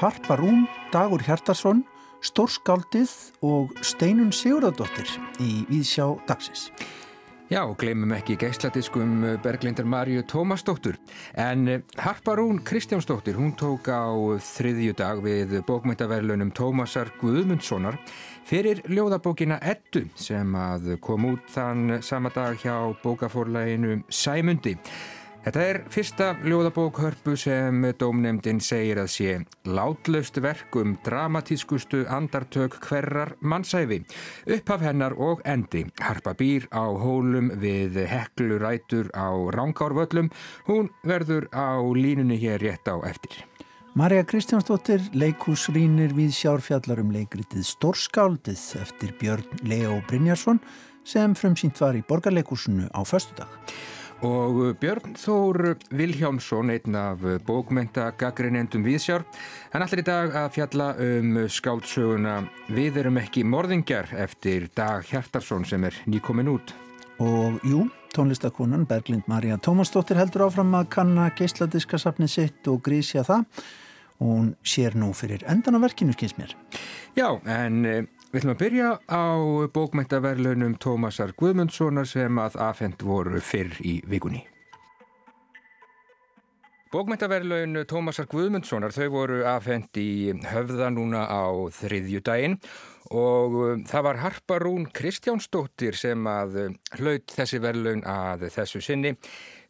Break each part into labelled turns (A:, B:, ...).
A: Harpa Rún, Dagur Hjartarsson, Stórskáldið og Steinun Sigurðardóttir í Víðsjá dagsins.
B: Já, glemum ekki geisladiskum Berglindar Marju Tómasdóttur. En Harpa Rún Kristjánsdóttir, hún tók á þriðju dag við bókmyndaverlunum Tómasar Guðmundssonar fyrir ljóðabókina Eddu sem að kom út þann sama dag hjá bókaforlæginu Sæmundi. Þetta er fyrsta ljóðabók hörpu sem dómnefndin segir að sé látlaust verk um dramatískustu andartök hverrar mannsæfi. Upphaf hennar og endi. Harpa býr á hólum við heklurætur á rángárvöllum. Hún verður á línunni hér rétt á eftir.
A: Marja Kristjánsdóttir, leikúsrýnir við sjárfjallarum leikritið Stórskáldið eftir Björn Leo Brynjarsson sem frumsýnt var í borgarleikúsinu á föstudag.
B: Og Björn Þór Vilhjámsson, einn af bókmyndagaggrinendum Víðsjár, hann allir í dag að fjalla um skáldsöguna Við erum ekki morðingjar eftir Dag Hjartarsson sem er nýkomin út.
A: Og jú, tónlistakonan Berglind Marja Tómasdóttir heldur áfram að kanna geisladiskasafni sitt og grísja það. Hún sér nú fyrir endan á verkinu, skins mér.
B: Já, en Við ætlum að byrja á bókmæntaverlunum Tómasar Guðmundssonar sem að afhend voru fyrr í vikunni. Bókmæntaverlun Tómasar Guðmundssonar þau voru afhend í höfða núna á þriðju daginn og um, það var Harparún Kristjánsdóttir sem að hlaut þessi verlun að þessu sinni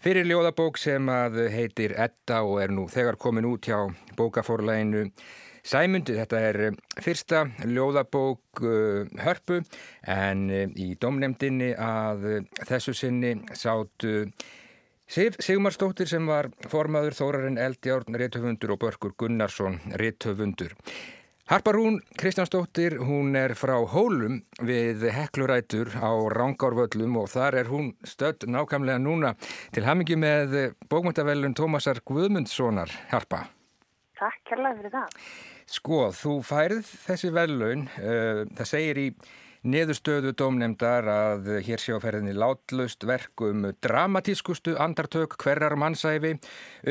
B: fyrir ljóðabók sem að heitir Edda og er nú þegar komin út hjá bókaforleginu Sæmundi, þetta er eh, fyrsta ljóðabók uh, hörpu en uh, í domnemdinni að þessu sinni sátu Sif Sigmarsdóttir sem var formaður Þórarinn Eldjárn, réttöfundur og Börgur Gunnarsson, réttöfundur. Harparún Kristjánsdóttir, hún er frá Hólum við Heklurætur á Rángárvöllum og þar er hún stödd nákvæmlega núna til hamingi með bókmyndavellun Tómasar Guðmundssonar. Harpa.
C: Takk kærlega fyrir það.
B: Sko, þú færð þessi velun, uh, það segir í neðustöðu dómnemdar að hér sé á ferðinni látlust verkum dramatískustu andartök hverjar mannsæfi,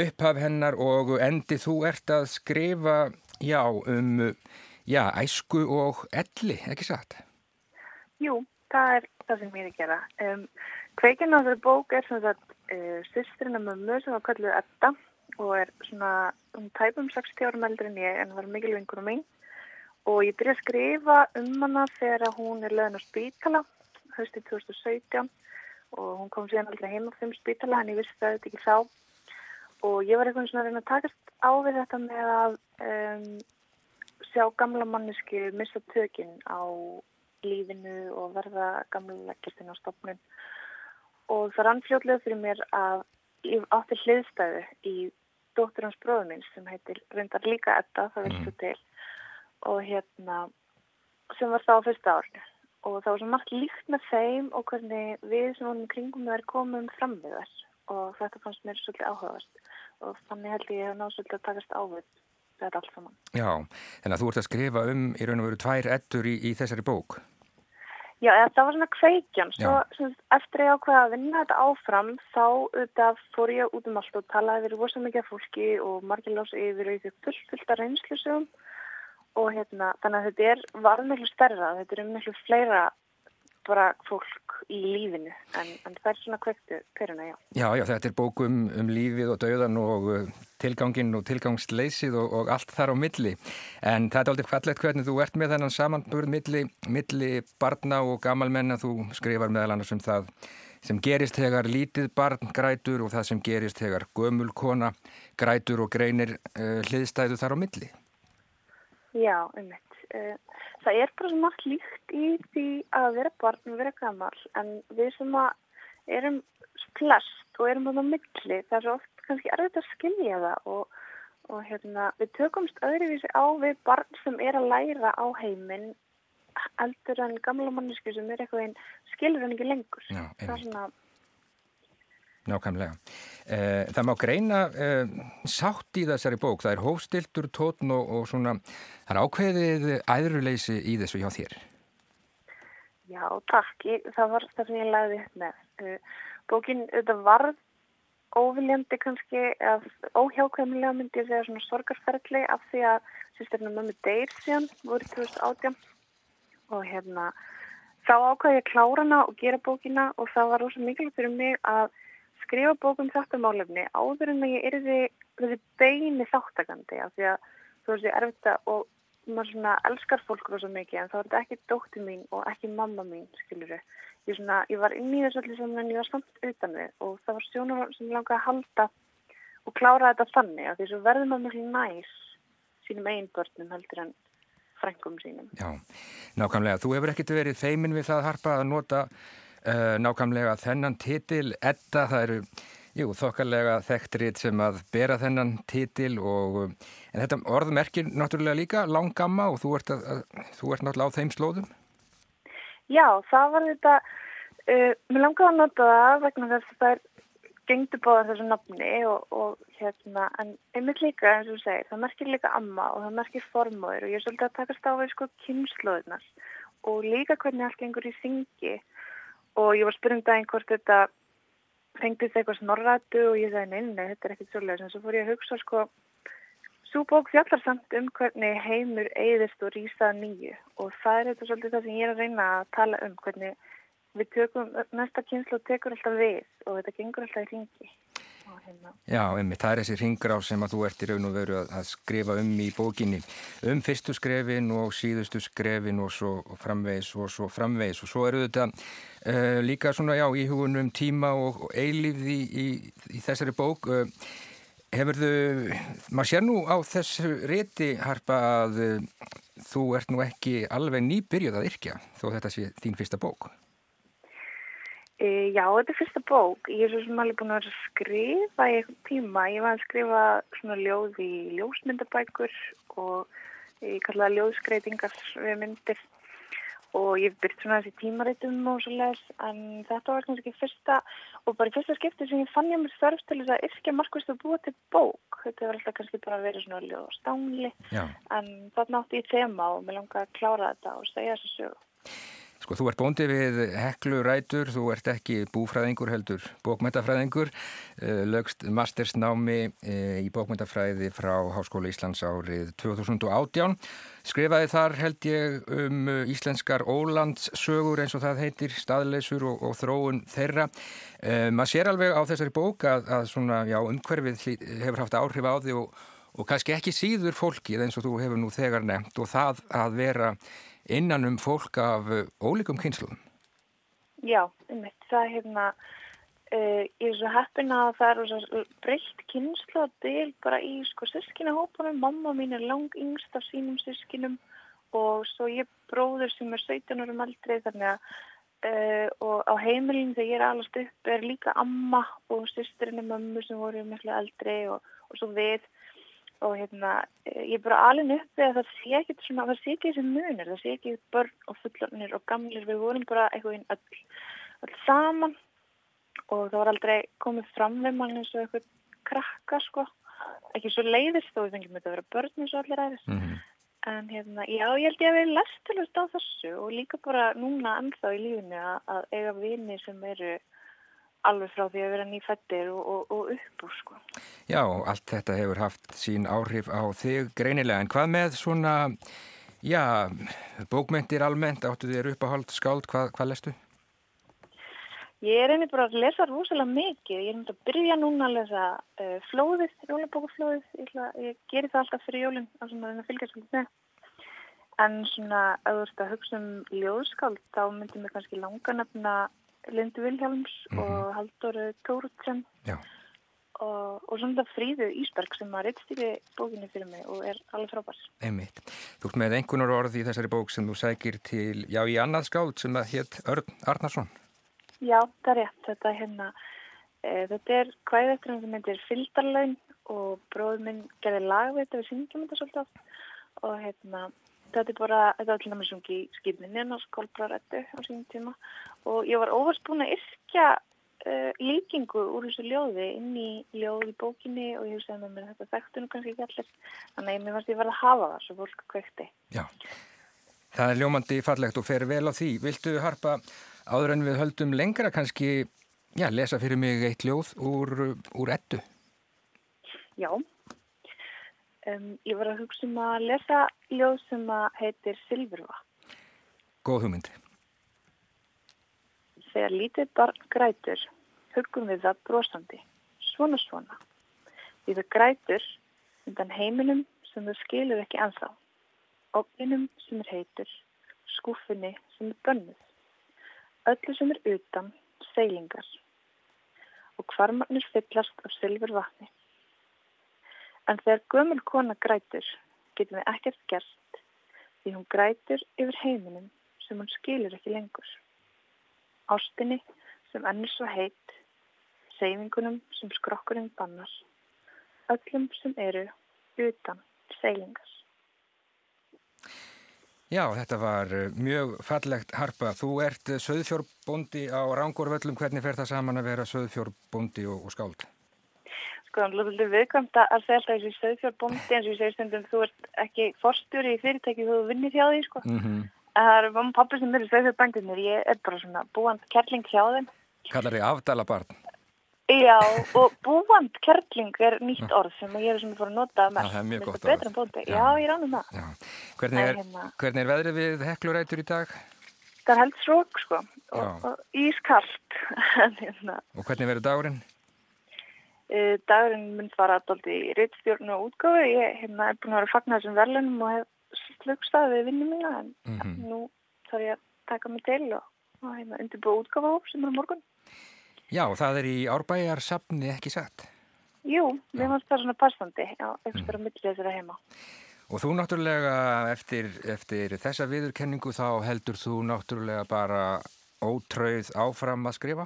B: upphaf hennar og endi þú ert að skrifa, já, um, já, æsku og elli, ekki satt?
C: Jú, það er það sem ég er að gera. Um, Kveikinn á þessu bók er svona að uh, sýstrina með mjög sem var kallið Edda og er svona um tæpum 60 árum eldri en ég en var mikil vingur um mig og ég byrja að skrifa um hana þegar hún er löðin á spítala höstið 2017 og hún kom síðan aldrei heim á þeim spítala en ég vissi það ekki þá. Og ég var eitthvað svona að reyna að takast á við þetta með að um, sjá gamla mannesku missa tökinn á lífinu og verða gamla leggjastinn á stopnun og það rann fljóðlega fyrir mér að ég átti hliðstæðu í dóttur hans bróðum minn sem heitir reyndar líka Edda, það viltu mm. til og hérna sem var þá á fyrsta árni og það var svo margt líkt með þeim og hvernig við sem vonum kringum þær komum fram við þess og þetta fannst mér svolítið áhugast og þannig held ég að ná svolítið að takast ávið þetta allt saman.
B: Já, en að þú ert að skrifa um í raun og veru tvær ettur í, í þessari bók.
C: Já, það var svona kveikjan. Svo, svona, eftir ég ákveða að vinna þetta áfram þá auðvitað fór ég út um allt og talaði við rosa mikið fólki og margir lási yfir og yfir fullt, fullt að reynslusum og hérna, þannig að þetta er varð miklu stærra, þetta er um miklu fleira bara fólk í lífinu en, en það er svona kvektu peruna, já.
B: Já, já, þetta er bókum um lífið og dauðan og uh, tilgangin og tilgangsleysið og, og allt þar á milli en það er aldrei fallegt hvernig þú ert með þennan samanburð milli, milli barna og gamalmenn að þú skrifar meðal annars um það sem gerist hegar lítið barn grætur og það sem gerist hegar gömul kona grætur og greinir uh, hliðstæðu þar á milli.
C: Já, einmitt. Uh, það er bara svo margt líkt í því að vera barn og vera gammal en við sem að erum flest og erum á milli það er svo oft kannski erfitt að skilja það og, og hérna, við tökumst öðruvísi á við barn sem er að læra á heiminn eldur en gamla mannesku sem er eitthvað einn skilur hann ekki lengur.
B: Já,
C: það er svona
B: Nákvæmlega. Eh, það má greina eh, sátt í þessari bók, það er hófstiltur, tótn og, og svona, það er ákveðið æðruleysi í þessu hjá þér.
C: Já, takk. Ég, það var það sem ég lagði upp með. Eh, bókin, þetta var óviljandi kannski, óhjákvæmilega myndi ég segja svona sorgarferðli af því að sýstirna mömmu deyr síðan voru 2018 og hérna þá ákvæði ég að klára hana og gera bókina og það var rosa mikilvægt fyrir mig að skrifa bókum þetta málefni áður en að ég erði þessi beini þáttakandi af því að þú veist ég er erfitt að og maður svona elskar fólk rosa mikið en þá er þetta ekki dótti mín og ekki mamma mín skiluru ég, svona, ég var inn í þessu allir sem en ég var samt utan við og það var stjónur sem langaði að halda og klára þetta þannig að því svo verður maður mjög næs sínum einn börnum heldur en frengum sínum.
B: Já, nákvæmlega. Þú hefur ekkert verið feimin við það harpa að nota nákvæmlega þennan titil Edda, það eru jú, þokkarlega þekktrið sem að bera þennan titil og en þetta orð merkir náttúrulega líka langamma og þú ert, að, þú ert náttúrulega á þeim slóðum.
C: Já, það var þetta, uh, mér langaði að nota það vegna þess að það er gengdu báða þessu nafni og, og hérna, en einmitt líka eins og þú segir, það merkir líka amma og það merkir formóður og ég er svolítið að takast á við sko kynnslóðunar og líka hvernig allt gengur í syngi og ég var spyrjum daginn hvort þetta fengtist eitthvað snorratu og ég sagði neina, nei, þetta er ekkit svolítið en svo fór ég að hugsa sko Svo bók fjallar samt um hvernig heimur eigðist og rýsað nýju og það er þetta svolítið það sem ég er að reyna að tala um hvernig við tökum, næsta kynslu tekur alltaf við og þetta gengur alltaf í ringi.
B: Hérna. Já, emmi, það er þessi ringur á sem að þú ert í raun og veru að, að skrifa um í bókinni um fyrstu skrefin og síðustu skrefin og svo framvegis og svo framvegis og svo eru þetta uh, líka svona, já, í hugunum tíma og, og eilífði í, í, í þessari bók uh, Hefur þau, maður sér nú á þessu riti harpa að uh, þú ert nú ekki alveg nýbyrjuð að yrkja þó þetta sé þín fyrsta bók.
C: E, já, þetta er fyrsta bók. Ég er svo sem alveg búin að skrifa í eitthvað tíma. Ég var að skrifa svona ljóð í ljósmyndabækur og ég kallaði ljóðskreitingar við myndir. Og ég byrkt svona þessi tímaritum og svo les en þetta var kannski fyrsta og bara fyrsta skipti sem ég fann ég mér þörf til þess að yrkja markvist að búa til bók. Þetta var alltaf kannski bara að vera svona ljóð og stánli en það nátti ég þema og mér langaði að klára þetta og segja þessu sögu
B: Sko þú ert bóndi við heklurætur, þú ert ekki búfræðingur heldur bókmyndafræðingur, eh, lögst mastersnámi eh, í bókmyndafræði frá Háskóla Íslands árið 2018. Skrifaði þar held ég um eh, íslenskar ólandssögur eins og það heitir, staðleysur og, og þróun þeirra. Maður sér alveg á þessari bók að, að svona, já, umhverfið hefur haft áhrif á því og, og kannski ekki síður fólkið eins og þú hefur nú þegar nefnt og það að vera innan um fólk af uh, ólíkum kynsluðum.
C: Já, einmitt. Það er hérna, uh, ég er svo heppin að það er breytt kynsluðadil bara í sko sískinahópunum. Mamma mín er lang yngst af sínum sískinum og svo ég bróður sem er 17 árum aldrei þannig að Uh, og á heimilin þegar ég er alast upp er líka amma og sýstirinn og mömmu sem voru miklu eldri og, og svo við og hérna, ég er bara alveg uppið að það sé ekki svona, það sé ekki þessi munir, það sé ekki börn og fullornir og gamlir, við vorum bara eitthvað öll, öll saman. Og það var aldrei komið fram við mann eins og eitthvað krakka sko, ekki svo leiðist þó við fengjum þetta að vera börn eins og allir aðeins mm -hmm. en hérna, já ég held ég að við lestilust á þessu og líka bara núna ennþá í lífinu að, að eiga vini sem eru alveg frá því að vera nýfættir og, og, og upp úr sko.
B: Já, allt þetta hefur haft sín áhrif á þig greinilega, en hvað með svona, já, bókmyndir almennt, áttu þér upp að hald skáld, hvað, hvað lestu?
C: Ég er einnig bara að lesa rosalega mikið, ég er myndið að byrja núna að lesa uh, flóðið, jólabókaflóðið, ég, ég gerir það alltaf fyrir jólinn, að svona að fylgja svolítið með. En svona, að þú ert að hugsa um ljóðskáld, þá myndir mér kannski langa nefna Lindu Vilhelms mm -hmm. og Haldur Tóruðsen og, og svona fríðu Ísberg sem að reittstýri bókinni fyrir mig og er alveg frábærs.
B: Einmitt. Þú ert með einhvernur orð í þessari bók sem þú sækir til, já, í annað skáld sem að hétt Örn Arnarsson.
C: Já, það er rétt. Þetta er hérna, e, þetta er hvaðið sem heitir Fyldarlaun og bróður minn gerði lag við þetta við syngjum þetta svolítið og hérna Þetta er bara, þetta var til dæmis um skipninni en á skólbrarættu á sín tíma og ég var óvast búin að yrkja uh, líkingu úr þessu ljóði inn í ljóði bókinni og ég hugsaði með mér þetta þekktunum kannski ekki allir þannig að ég mér varst ég verið að hafa það svo fólk kvekti.
B: Já, það er ljómandi fallegt og fer vel á því. Viltu harpa áður en við höldum lengra kannski já, lesa fyrir mig eitt ljóð úr, úr ettu.
C: Já, um, ég var að hugsa um að lesa ljóð sem að heitir Silfurva.
B: Góð hugmynd.
C: Þegar lítið barn grætur, hugum við það brosandi, svona svona. Því það grætur undan heiminum sem það skilur ekki anþá, ofninum sem er heitur, skúfinni sem er bönnuð, öllu sem er utan, seilingar og hvarmarnir fyllast af sylfur vatni. En þegar gömul kona grætur getum við ekkert gert því hún grætur yfir heiminum sem hún skilur ekki lengur. Ástinni sem ennur svo heit, seifingunum sem skrokkurinn bannar, öllum sem eru utan seilingas.
B: Já, þetta var eh, mjög fallegt harpa. Þú ert eh, söðfjórbóndi á Rángórvöllum. Hvernig fer það saman að vera söðfjórbóndi og, og skáld?
C: Sko, það er alveg viðkvæmt að segja alltaf þessi söðfjórbóndi eins og ég segir stundum þú ert ekki forstjóri í fyrirtæki þú vinnir hjá því, sko. Mm -hmm. Það er mamma og pappi sem eru söðfjórbændinir. Ég er bara svona búand kerling hjá þeim.
B: Kallar þið afdala barn?
C: Já, og búand kerling er nýtt orð sem ég er ég fór að nota mest.
B: Það er mjög gott
C: orð. Já, já, ég ránum það.
B: Hvernig er, hérna, hvernig er veðrið við heklurætur í dag?
C: Það er held strók, sko, og, og ískallt.
B: hérna. Og hvernig verður dagurinn?
C: Uh, dagurinn mun fara alltaf í réttstjórn og útgáfi. Ég hérna, er búin að vera fagnað sem verðlunum og hef slugstaði við vinnum mína, en mm -hmm. nú þarf ég að taka mig til og, og hérna, undirbúa útgáfa hóp sem er á morgun.
B: Já, það er í árbæjarsafni ekki satt.
C: Jú, við mást það svona passandi, já, ekstra mm. millið þessara heima.
B: Og þú náttúrulega, eftir, eftir þessa viðurkenningu, þá heldur þú náttúrulega bara ótrauð áfram að skrifa?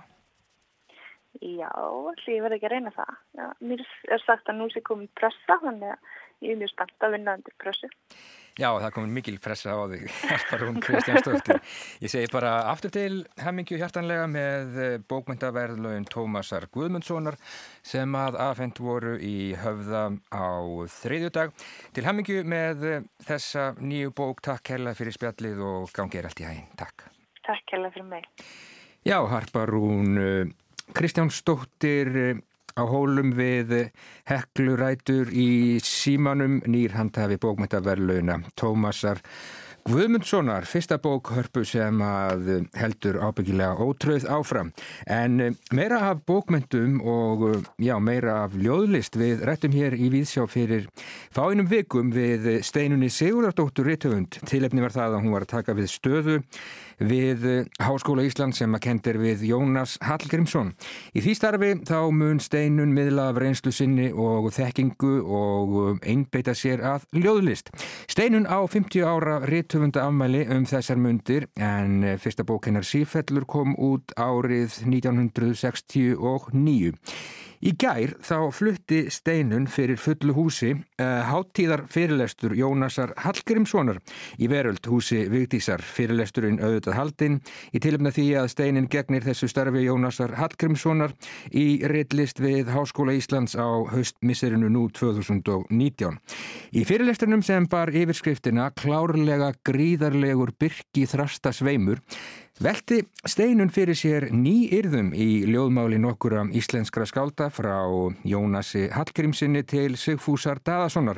C: Já, allir ég verði ekki að reyna það. Já, mér er sagt að nú sé komið pressa, þannig að ég er mjög spennt að vinna undir pressu.
B: Já, það komið mikil pressa á þig, Harparún Kristjánsdóttir. Ég segi bara aftur til hemmingju hjartanlega með eh, bókmyndaverðlaun Tómasar Guðmundssonar sem að aðfendt voru í höfða á þriðjudag. Til hemmingju með eh, þessa nýju bók, takk kærlega fyrir spjallið og gangið allt í hæginn. Takk.
C: Takk kærlega fyrir mig.
B: Já, Harparún eh, Kristjánsdóttir á hólum við heklurætur í símanum nýrhandhafi bókmyndaverlauna Tómasar Guðmundssonar, fyrsta bók hörpu sem að heldur ábyggilega ótröð áfram. En meira af bókmyndum og já, meira af ljóðlist við rættum hér í Víðsjá fyrir fáinum vikum við steinunni Sigurðardóttur Ritthöfund. Tilefni var það að hún var að taka við stöðu við eh, Háskóla Ísland sem að kendir við Jónas Hallgrímsson. Í því starfi þá mun steinun miðla af reynslu sinni og þekkingu og eh, einbeita sér að ljóðlist. Steinun á 50 ára réttöfunda afmæli um þessar mundir en eh, fyrsta bókennar Sífellur kom út árið 1969. Í gær þá flutti steinun fyrir fullu húsi uh, háttíðar fyrirlestur Jónasar Hallgrímssonar í veröld húsi Vigdísar fyrirlesturinn auðvitað haldinn í tilumna því að steinin gegnir þessu starfi Jónasar Hallgrímssonar í reitlist við Háskóla Íslands á haustmisserinu nú 2019. Í fyrirlesturinnum sem bar yfirskriftina klárlega gríðarlegur byrki þrasta sveimur Velti steinun fyrir sér ný yrðum í ljóðmáli nokkura íslenskra skálda frá Jónasi Hallgrímsinni til Sigfúsar Daðasonar.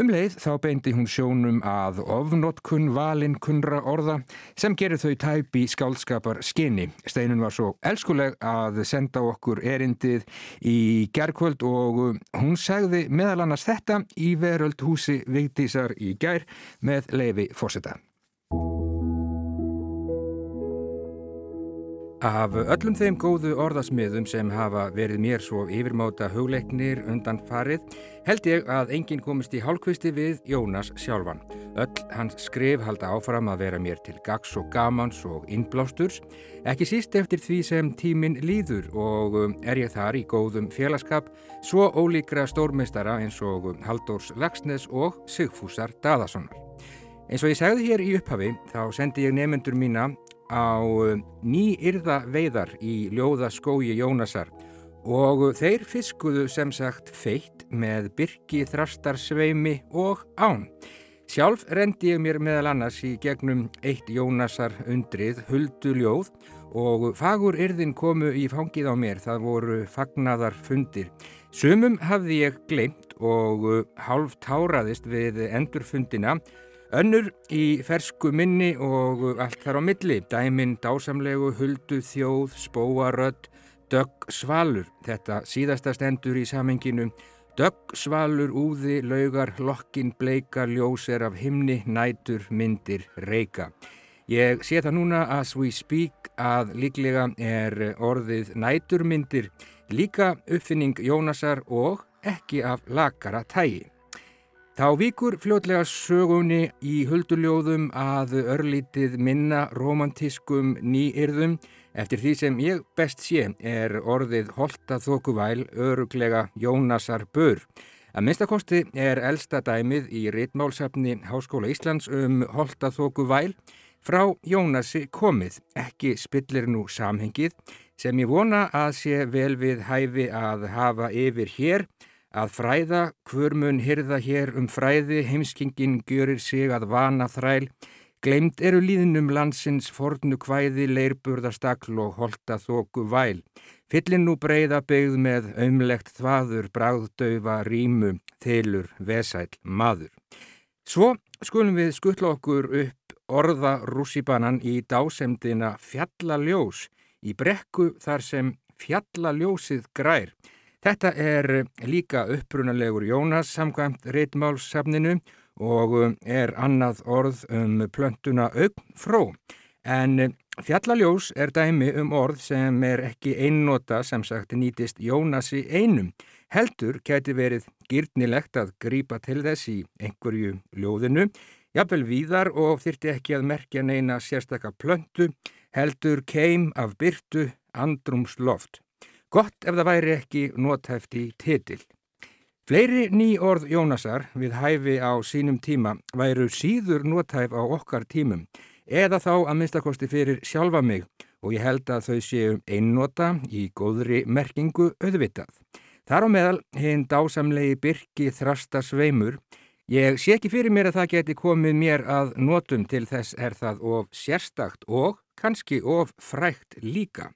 B: Um leið þá beindi hún sjónum að ofnotkunn valin kunnra orða sem gerir þau tæpi skáldskapar skinni. Steinun var svo elskuleg að senda okkur erindið í gerðkvöld og hún segði meðal annars þetta í veröld húsi Vigdísar í gær með leifi fórseta. Af öllum þeim góðu orðasmiðum sem hafa verið mér svo yfirmáta hugleiknir undan farið held ég að enginn komist í hálfkvisti við Jónas sjálfan. Öll hans skrif halda áfram að vera mér til gags og gamans og innblásturs, ekki síst eftir því sem tíminn líður og um, er ég þar í góðum félagskap svo ólíkra stórmestara eins og um, Haldórs Lagsnes og Sigfúsar Daðasonar. Eins og ég segði hér í upphafi þá sendi ég nefnendur mína á um, nýyrða veiðar í ljóðaskói Jónasar og þeir fiskuðu sem sagt feitt með byrki, þrastarsveimi og án. Sjálf rendi ég mér meðal annars í gegnum eitt Jónasar undrið huldu ljóð og fagur yrðin komu í fangið á mér, það voru fagnadar fundir. Sumum hafði ég glemt og hálf táraðist við endurfundina, önnur í fersku minni og allt þar á milli, dæmin dásamlegu, huldu, þjóð, spóarödd, dögg, svalur, þetta síðasta stendur í samenginu, dögg, svalur, úði, laugar, lokkin, bleika, ljóser af himni, nætur, myndir, reyka. Ég sé það núna as we speak að líklega er orðið næturmyndir líka uppfinning Jónasar og ekki af lakara tægi. Þá vikur fljótlega sögunni í hulduljóðum að örlítið minna romantískum nýyrðum. Eftir því sem ég best sé er orðið holta þókuvæl öruglega Jónasar bör. Að minnstakosti er elsta dæmið í Ritmálsafni Háskóla Íslands um holta þókuvæl Frá Jónasi komið, ekki spillir nú samhengið sem ég vona að sé vel við hæfi að hafa yfir hér, að fræða, hvurmun hyrða hér um fræði, heimskingin gjörir sig að vana þræl, gleimt eru líðnum landsins fornu kvæði, leirburðastakl og holta þóku væl. Fyllin nú breyða byggð með ömlegt þvaður, bráðdaufa, rímu, þylur, vesæl, maður. Svo skulum við skuttla okkur upp orða rússibanan í dásemdina fjallaljós í brekku þar sem fjallaljósið grær. Þetta er líka upprunalegur Jónas samkvæmt reitmálssafninu og er annað orð um plöntuna augn fró. En fjallaljós er dæmi um orð sem er ekki einnota sem sagt nýtist Jónasi einum. Heldur geti verið gyrnilegt að grípa til þess í einhverju ljóðinu Jafnvel víðar og þyrti ekki að merkja neina sérstakka plöntu, heldur keim af byrtu andrumsloft. Gott ef það væri ekki nótæft í titil. Fleiri ný orð Jónasar við hæfi á sínum tíma væru síður nótæf á okkar tímum eða þá að minnstakosti fyrir sjálfa mig og ég held að þau séu einnota í góðri merkingu auðvitað. Þar á meðal hinn dásamlegi Birki Þrasta Sveimur Ég sé ekki fyrir mér að það geti komið mér að notum til þess er það of sérstakt og kannski of frækt líka.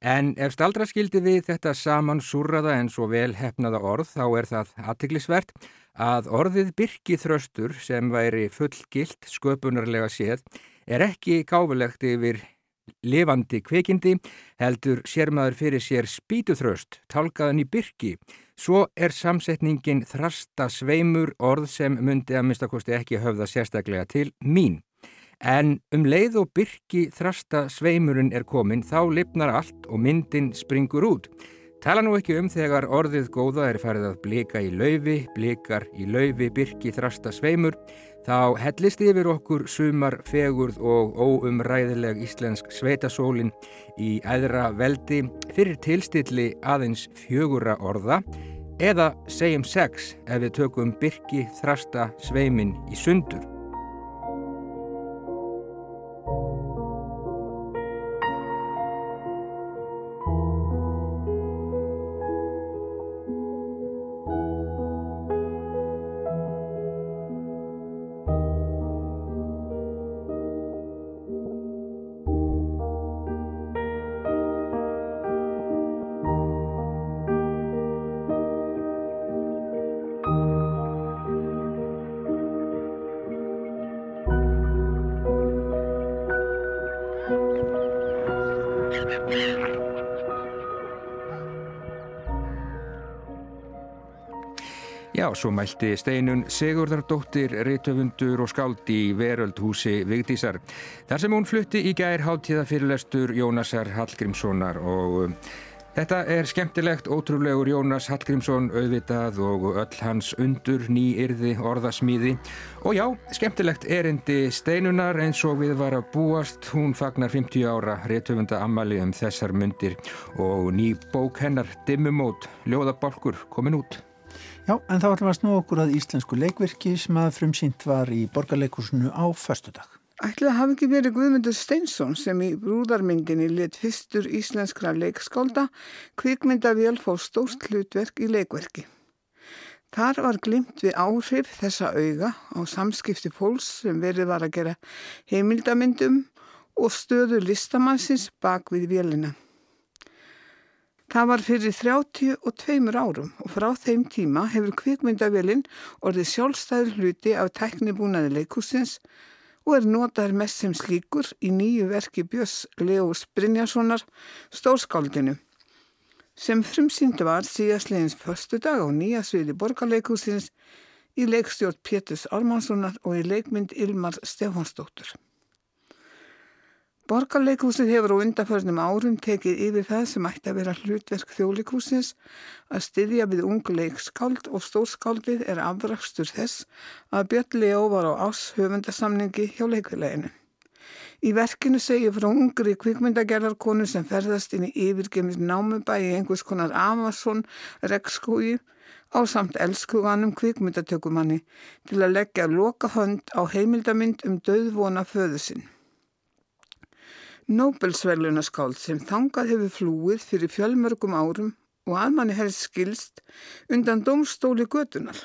B: En ef staldra skildi við þetta saman surraða en svo vel hefnaða orð þá er það aðtiklisvert að orðið byrkiþröstur sem væri fullgilt sköpunarlega séð er ekki gáfulegt yfir lifandi kveikindi heldur sér maður fyrir sér spítuþröst tálkaðan í byrki Svo er samsetningin þrasta sveimur orð sem myndi að minnstakosti ekki höfða sérstaklega til mín. En um leið og byrki þrasta sveimurinn er komin þá lifnar allt og myndin springur út. Tala nú ekki um þegar orðið góða er farið að blika í laufi, blikar í laufi, byrki þrasta sveimur, þá hellist yfir okkur sumar fegurð og óumræðileg íslensk sveitasólin í æðra veldi fyrir tilstilli aðeins fjögura orða eða segjum sex ef við tökum byrki þrasta sveimin í sundur. Svo mælti steinun Sigurdardóttir, reytöfundur og skáld í veröldhúsi Vigdísar. Þar sem hún flutti í gær háttíða fyrirlestur Jónasar Hallgrímssonar og um, þetta er skemmtilegt, ótrúlegur Jónas Hallgrímsson auðvitað og öll hans undur nýyrði orðasmíði og já, skemmtilegt erindi steinunar eins og við var að búast. Hún fagnar 50 ára reytöfunda ammali um þessar myndir og ný bók hennar Dimmumót, Ljóðabalkur, komin út.
A: Já, en þá ætlum við að snú okkur að íslensku leikverki sem að frumsýnt var í borgarleikursunu á förstudag.
D: Ætla hafi ekki verið Guðmundur Steinsson sem í brúðarmyndinni lit fyrstur íslenskra leikskálda kvikmyndavél fór stórt hlutverk í leikverki. Þar var glimt við áhrif þessa auga á samskipti fólks sem verið var að gera heimildamyndum og stöðu listamannsins bak við vélina. Það var fyrir 32 árum og frá þeim tíma hefur kvikmyndavélinn orðið sjálfstæður hluti af teknibúnaði leikúsins og er notaður mest sem slíkur í nýju verki Björns Leós Brynjarssonar Stórskáldinu sem frumsýnd var síðastlegins förstu dag á nýja sviði borgarleikúsins í leikstjórn Pétus Almanssonar og í leikmynd Ilmar Stefánsdóttur. Borgarleikhúsið hefur á undarförnum árum tekið yfir það sem ætti að vera hlutverk þjólikúsins að styðja við ungleikskáld og stórskáldið er afrakstur þess að Björn Leó var á ás höfundasamningi hjá leikvileginu. Í verkinu segir frá ungri kvikmyndagerðarkonu sem ferðast inn í yfirgemið námubæi einhvers konar Amazon rekskói á samt elskuganum kvikmyndatökumanni til að leggja loka hönd á heimildamind um döðvona föðusinn. Nobelsverlunaskáld sem þangað hefur flúið fyrir fjölmörgum árum og að manni helst skilst undan domstóli götunar.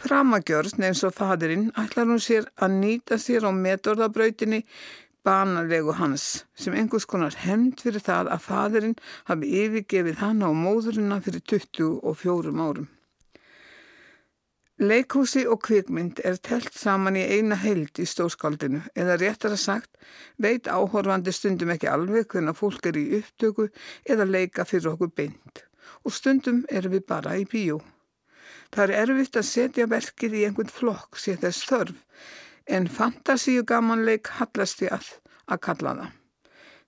D: Framagjörn eins og fadurinn ætlar hún sér að nýta sér á metorðabrautinni banalegu hans sem einhvers konar hemmt fyrir það að fadurinn hafi yfirgefið hana á móðurina fyrir 24 árum. Leikhúsi og kvikmynd er telt saman í eina held í stóskaldinu eða réttar að sagt veit áhorfandi stundum ekki alveg hvernig fólk er í upptöku eða leika fyrir okkur beint og stundum erum við bara í bíó. Það er erfitt að setja verkið í einhvern flokk sé þess þörf en fantasíu gamanleik hallast ég að að kalla það.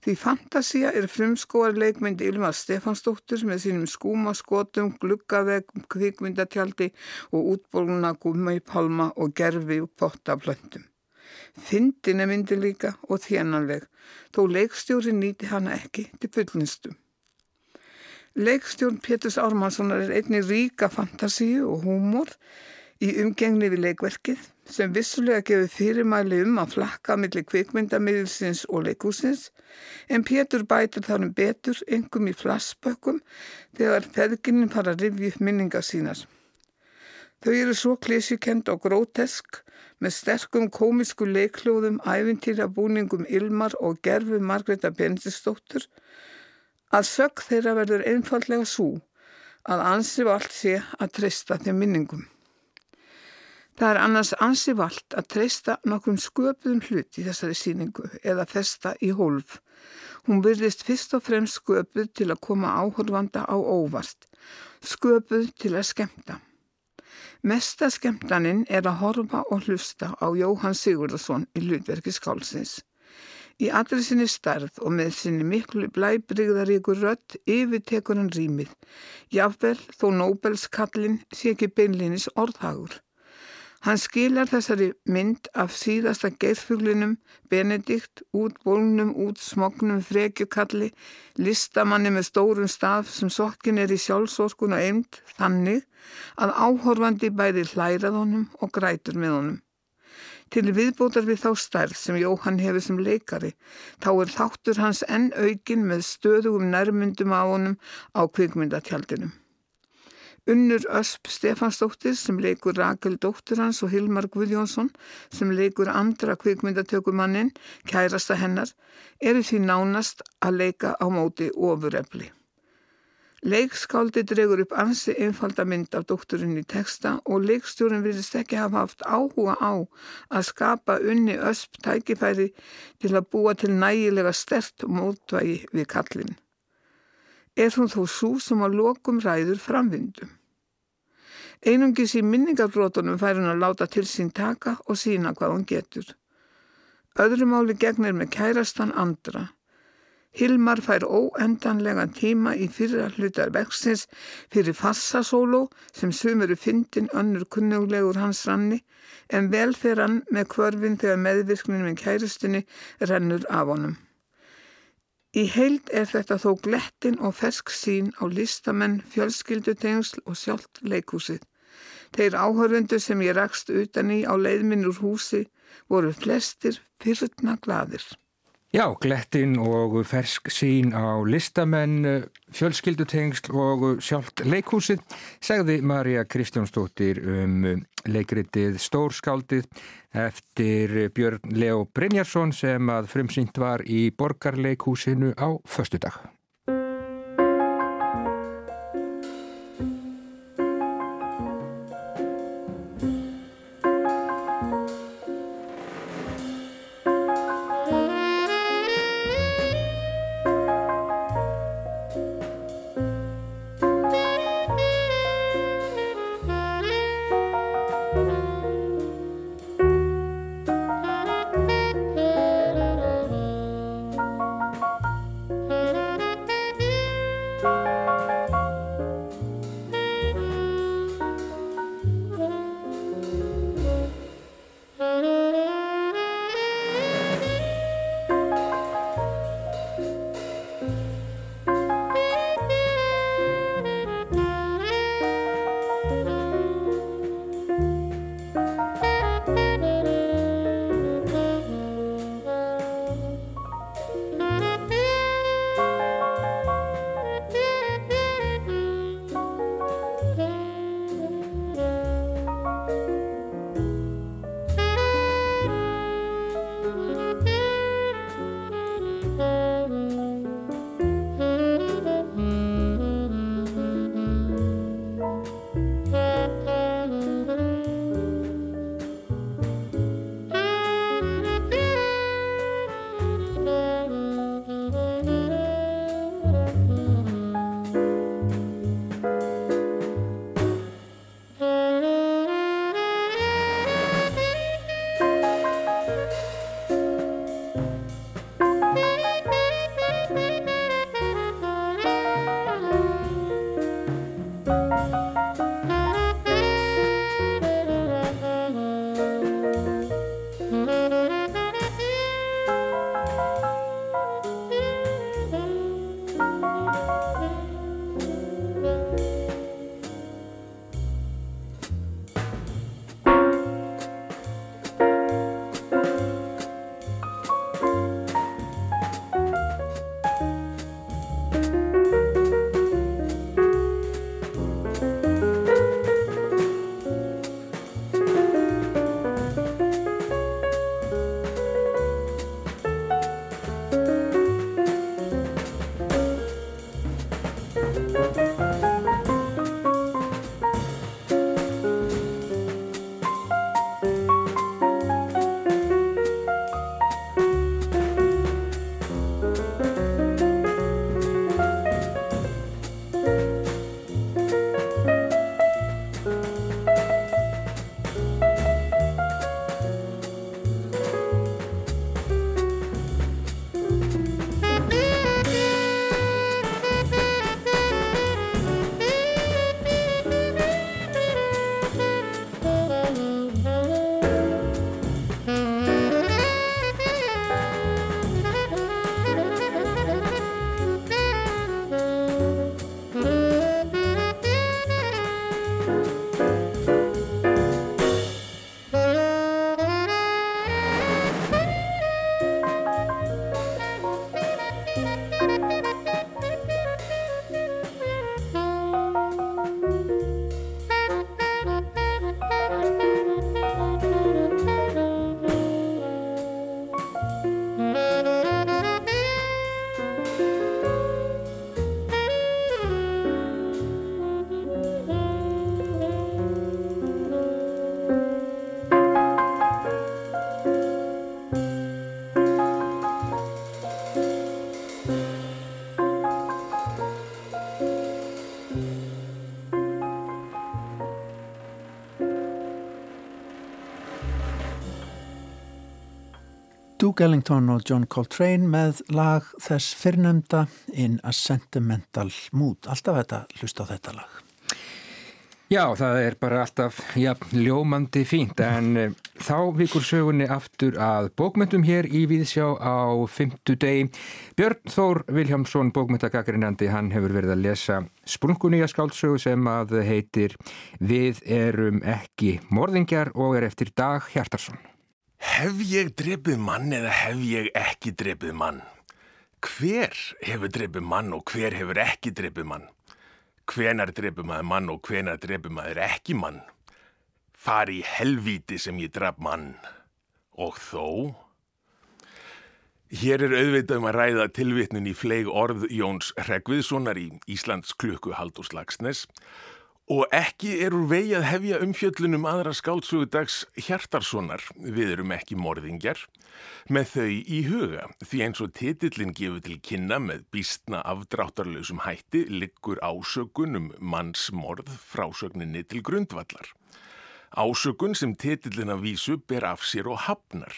D: Því Fantasia er frumskóar leikmyndi Ylvar Stefansdóttur með sínum skúma skotum, gluggaveg, kvikmyndatjaldi og útbóluna gumma í palma og gerfi og potta plöntum. Fyndin er myndi líka og þjænanleg, þó leikstjóri nýti hana ekki til fullnistu. Leikstjórn Péturs Ármannssonar er einni ríka fantasíu og húmor í umgengni við leikverkið sem vissulega gefur fyrirmæli um að flakka millir kvikmyndamiðilsins og leikúsins en Pétur bætur þarum betur yngum í flassbökkum þegar feðginnin fara að rifja upp minningar sínar. Þau eru svo klísjukend og grótesk með sterkum komisku leikljóðum, æfintýra búningum Ilmar og gerfu Margreta Bendistóttur að sög þeirra verður einfallega svo að ansif allt sé að treysta þeim minningum. Það er annars ansi vald að treysta nokkrum sköpuðum hlut í þessari síningu eða festa í hólf. Hún virðist fyrst og fremst sköpuð til að koma áhörvanda á óvart, sköpuð til að skemta. Mesta skemtaninn er að horfa og hlusta á Jóhann Sigurðarsson í hlutverki skálsins. Í allri sinni starð og með sinni miklu blæbrigðaríkur rött yfirtekur hann rýmið. Jáfnvel þó Nobelskallin sé ekki beinlinis orðhagur. Hann skilar þessari mynd af síðasta geirfuglinum, Benedikt, út bólnum, út smognum, frekjukalli, listamanni með stórum staf sem sokkin er í sjálfsorkun og eind, þannig að áhorfandi bæði hlærað honum og grætur með honum. Til viðbótar við þá stærð sem Jóhann hefur sem leikari, þá er þáttur hans enn aukin með stöðugum nærmyndum á honum á kvikmyndatjaldinum. Unnur Ösp Stefansdóttir sem leikur Rakel dóttur hans og Hilmar Guðjónsson sem leikur andra kvikmyndatökumannin, kærasta hennar, eru því nánast að leika á móti ofurefli. Leikskáldi dregur upp ansi einfalda mynd af dótturinn í texta og leikstjórin virðist ekki hafa haft áhuga á að skapa unni ösp tækifæri til að búa til nægilega stert mótvægi við kallin er hún þó svo sem að lokum ræður framvindum. Einungis í minningarbrótunum fær hún að láta til sín taka og sína hvað hún getur. Öðrumáli gegnir með kærastan andra. Hilmar fær óendanlega tíma í fyrra hlutar vextins fyrir fassasóló sem sumuru fyndin önnur kunnuglegur hans ranni en vel fer hann með kvörfin þegar meðvirknin með kærastinni rennur af honum. Í heild er þetta þó glettin og fersk sín á listamenn, fjölskyldutengsl og sjálft leikúsið. Þeir áhörfundu sem ég rakst utan í á leiðminn úr húsi voru flestir fyrrutna gladir.
B: Já, glettin og fersk sín á listamenn, fjölskyldutengsl og sjálft leikhúsið segði Marja Kristjánsdóttir um leikritið Stórskáldið eftir Björn Leo Brynjarsson sem að frumsýnt var í Borgarleikhúsinu á förstu dag.
A: Duke Ellington og John Coltrane með lag þess fyrrnemda In a Sentimental Mood. Alltaf þetta, hlusta á þetta lag.
B: Já, það er bara alltaf ja, ljómandi fínt en uh, þá vikur sögunni aftur að bókmyndum hér í Víðsjá á fymtu degi. Björn Þór Viljámsson, bókmyndagakarinnandi, hann hefur verið að lesa sprungunýja skáldsögu sem að heitir Við erum ekki morðingjar og er eftir Dag Hjartarsson.
E: Hef ég drefið mann eða hef ég ekki drefið mann? Hver hefur drefið mann og hver hefur ekki drefið mann? Hvenar drefið maður mann og hvenar drefið maður ekki mann? Fari í helvíti sem ég draf mann. Og þó? Hér er auðvitað um að ræða tilvitnun í fleig orð Jóns Hregviðssonar í Íslands klukku Haldur Slagsnes Og ekki er úr vegi að hefja umfjöllunum aðra skáltsugudags Hjartarssonar, við erum ekki morðingjar, með þau í huga því eins og titillin gefur til kynna með býstna afdráttarlausum hætti liggur ásökun um mannsmorð frásögninni til grundvallar. Ásökun sem titillin að vísu ber af sér og hafnar.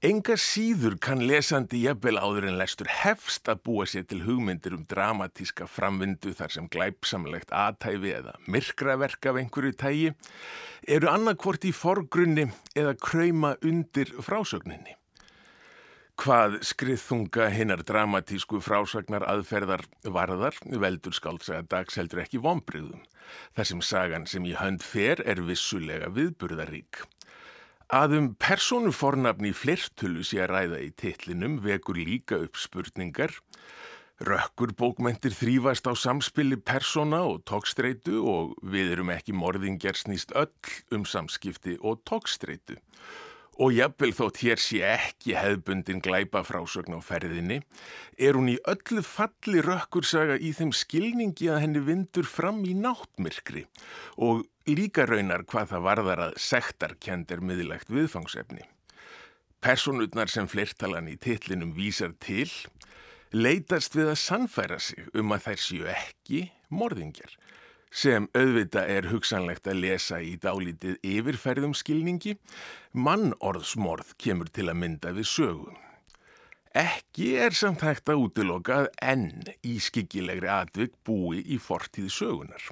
E: Enga síður kann lesandi jafnvel áður en lestur hefst að búa sér til hugmyndir um dramatíska framvindu þar sem glæpsamlegt aðtæfi eða myrkraverk af einhverju tægi eru annarkvort í forgrunni eða krauma undir frásögninni. Hvað skriðþunga hinnar dramatísku frásagnar aðferðar varðar veldur skáltsaga dags heldur ekki vonbriðum þar sem sagan sem í hönd fer er vissulega viðburðarík. Að um personufornafni flertölu sé að ræða í titlinum vekur líka upp spurningar. Rökkur bókmentir þrýfast á samspili persona og tókstreitu og við erum ekki morðingjar snýst öll um samskipti og tókstreitu. Og jafnvel þótt hér sé ekki hefbundin glæpa frásögn á ferðinni, er hún í öllu falli rökkursaga í þeim skilningi að henni vindur fram í náttmyrkri og líka raunar hvað það varðar að sektarkend er miðlegt viðfangsefni. Personutnar sem flertalan í titlinum vísar til leitast við að sannfæra sig um að þær séu ekki morðingjar sem auðvita er hugsanlegt að lesa í dálítið yfirferðum skilningi, mannorðsmorð kemur til að mynda við sögum. Ekki er samt hægt að útiloka að enn í skikkilegri atvik búi í fortíð sögunar.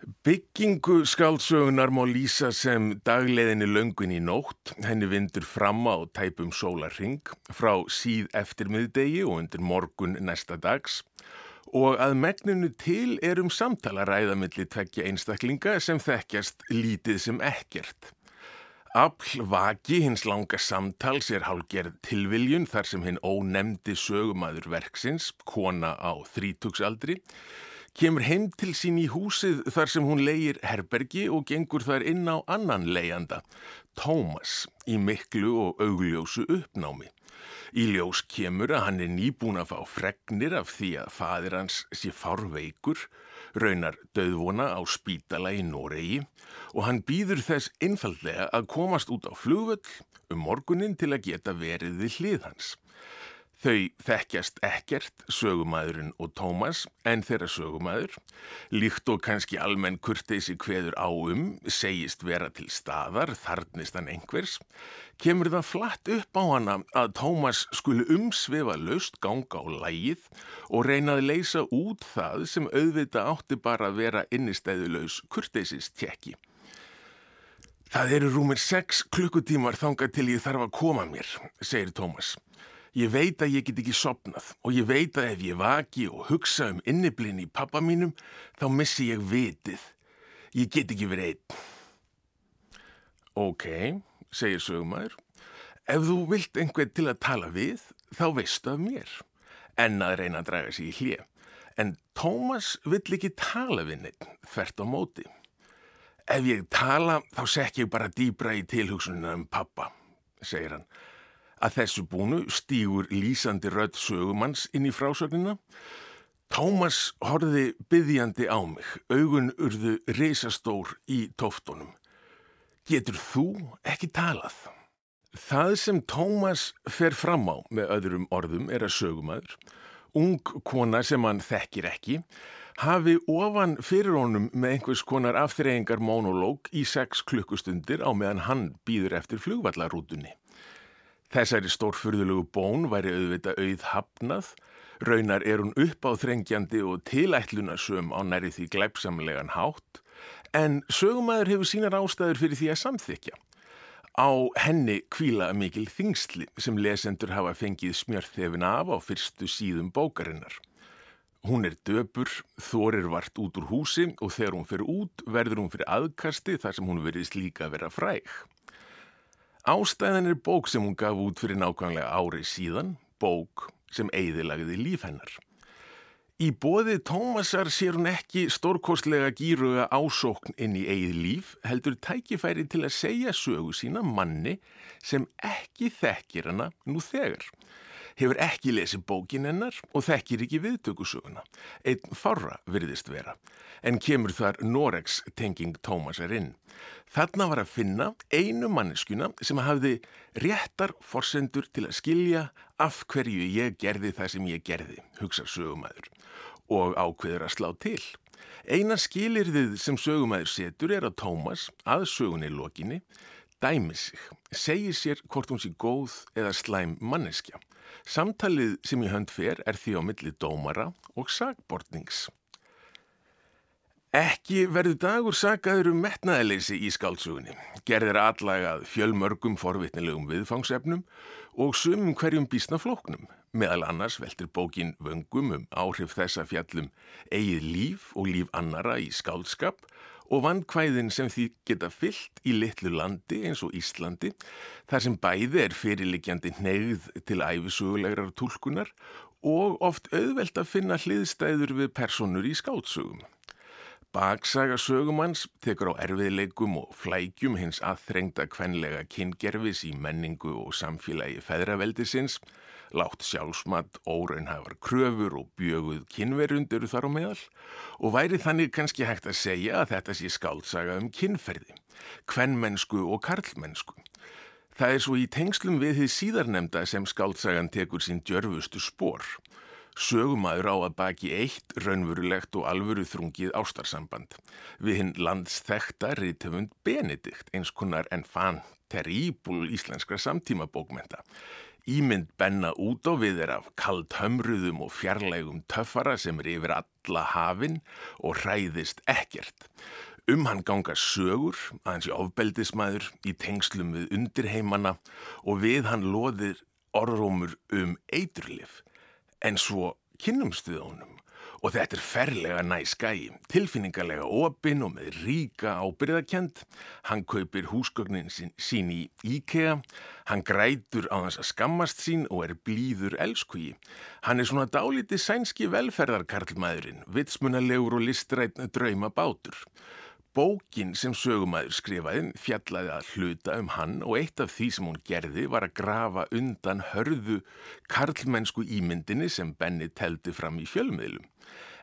E: Byggingu skáldsögunar má lýsa sem dagleðinni löngun í nótt, henni vindur fram á tæpum sólarring frá síð eftir miðdegi og undir morgun næsta dags og að megninu til er um samtala ræðamilli tveggja einstaklinga sem þekkjast lítið sem ekkert. Afl vaki hins langa samtals er hálgerð tilviljun þar sem hinn ónemdi sögumæður verksins, kona á þrítugsaldri, kemur heim til sín í húsið þar sem hún leigir herbergi og gengur þar inn á annan leianda, Tómas, í miklu og augljósu uppnámi. Í ljós kemur að hann er nýbúin að fá fregnir af því að fadir hans sé fárveikur, raunar döðvona á spítala í Noregi og hann býður þess einfallega að komast út á flugvöll um morgunin til að geta verið við hlið hans. Þau þekkjast ekkert, sögumæðurinn og Tómas, en þeirra sögumæður, líkt og kannski almenn kurteysi hveður á um, segist vera til staðar, þarnist hann einhvers, kemur það flatt upp á hana að Tómas skuli umsvefa löst ganga á lægið og reynaði leysa út það sem auðvita átti bara að vera innistæðulegs kurteysist tjekki. Það eru rúmir sex klukkutímar þangað til ég þarf að koma mér, segir Tómas. Ég veit að ég get ekki sopnað og ég veit að ef ég vaki og hugsa um inniblinn í pappa mínum þá missi ég vitið. Ég get ekki verið einn. Ok, segir sögumæður. Ef þú vilt einhvern til að tala við þá veistu af mér. En að reyna að draga sér í hlið. En Tómas vill ekki tala við neitt, þvert á móti. Ef ég tala þá sekk ég bara dýbra í tilhugsununa um pappa, segir hann. Að þessu búnu stýgur lýsandi rödd sögumanns inn í frásögnina. Tómas horfiði byggjandi á mig, augun urðu reysastór í tóftunum. Getur þú ekki talað? Það sem Tómas fer fram á með öðrum orðum er að sögumæður, ung kona sem hann þekkir ekki, hafi ofan fyrir honum með einhvers konar afþreyingar monológ í sex klukkustundir á meðan hann býður eftir flugvallarútunni. Þessari stórfurðulegu bón væri auðvita auð hafnað, raunar er hún upp á þrengjandi og tilætlunarsum á næri því glæpsamlegan hátt, en sögumæður hefur sínar ástæður fyrir því að samþykja. Á henni kvíla mikil þingsli sem lesendur hafa fengið smjörþefin af á fyrstu síðum bókarinnar. Hún er döpur, þorir vart út úr húsi og þegar hún fyrir út verður hún fyrir aðkasti þar sem hún verðist líka að vera fræg. Ástæðan er bók sem hún gaf út fyrir nákvæmlega ári síðan, bók sem eigðilagði líf hennar. Í bóði Tómasar sér hún ekki stórkostlega gýruga ásókn inn í eigið líf, heldur tækifæri til að segja sögu sína manni sem ekki þekkir hana nú þegar hefur ekki lesið bókin hennar og þekkir ekki viðtökusöguna. Einn farra virðist vera, en kemur þar Noregs tenging Tómasar inn. Þarna var að finna einu manneskuna sem hafði réttar forsendur til að skilja af hverju ég gerði það sem ég gerði, hugsa sögumæður, og ákveður að slá til. Einar skilirðið sem sögumæður setur er að Tómas, að sögunni lokinni, dæmi sig, segir sér hvort hún sé góð eða slæm manneskja. Samtalið sem í hönd fer er því á milli dómara og sagbortnings. Ekki verður dagur sagaður um metnaðeleysi í skáltsugunni. Gerðir allagað fjölmörgum forvitnilegum viðfangsefnum og sumum hverjum bísna flóknum. Meðal annars veltir bókin vöngum um áhrif þessa fjallum eigið líf og líf annara í skálskap og vannkvæðin sem því geta fyllt í litlu landi eins og Íslandi þar sem bæði er fyrirlikjandi neyð til æfisugulegrar tólkunar og oft auðvelt að finna hliðstæður við personur í skáltsögum. Baksaga sögumanns tekur á erfiðleikum og flækjum hins aðþrengda kvenlega kyngerfis í menningu og samfélagi feðraveldisins látt sjálfsmatt, óraunhafar kröfur og bjöguð kynverund eru þar á meðal og væri þannig kannski hægt að segja að þetta sé skáltsaga um kynferði, kvennmennsku og karlmennsku. Það er svo í tengslum við því síðarnemda sem skáltsagan tekur sín djörfustu spór. Sögumæður á að baki eitt raunverulegt og alvöru þrungið ástarsamband. Við hinn landsþekta rítöfund Benedikt, eins konar en fann terríbul íslenskra samtíma bókmenta. Ímynd benna út á við er af kald hömruðum og fjarlægum töffara sem er yfir alla hafinn og hræðist ekkert. Um hann ganga sögur, aðeins í ofbeldismæður, í tengslum við undirheimana og við hann loðir orðrómur um eiturlif. En svo kynnumst við honum og þetta er ferlega næ skæi, tilfinningarlega opinn og með ríka ábyrðakent. Hann kaupir húsgögnin sín, sín í IKEA, hann grætur á þess að skammast sín og er blíður elskuji. Hann er svona dálítið sænski velferðarkarlmaðurinn, vitsmunalegur og listrætna drauma bátur. Bókin sem sögumæður skrifaði fjallaði að hluta um hann og eitt af því sem hún gerði var að grafa undan hörðu karlmennsku ímyndinni sem Benny teldi fram í fjölmiðlum.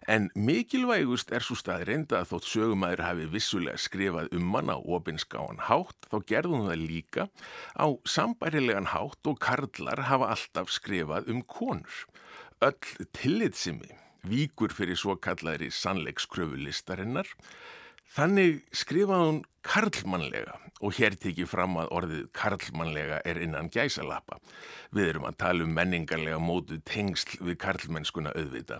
E: En mikilvægust er svo staði reynda að þótt sögumæður hafi vissulega skrifað um hann á opinskáan hátt þá gerði hún það líka á sambærilegan hátt og karlar hafa alltaf skrifað um konur. Öll tillitsimi víkur fyrir svo kallaðri sannleikskröfulistarinnar Þannig skrifaði hún karlmannlega og hér tekið fram að orðið karlmannlega er innan gæsalappa. Við erum að tala um menningarlega mótu tengsl við karlmennskuna auðvita.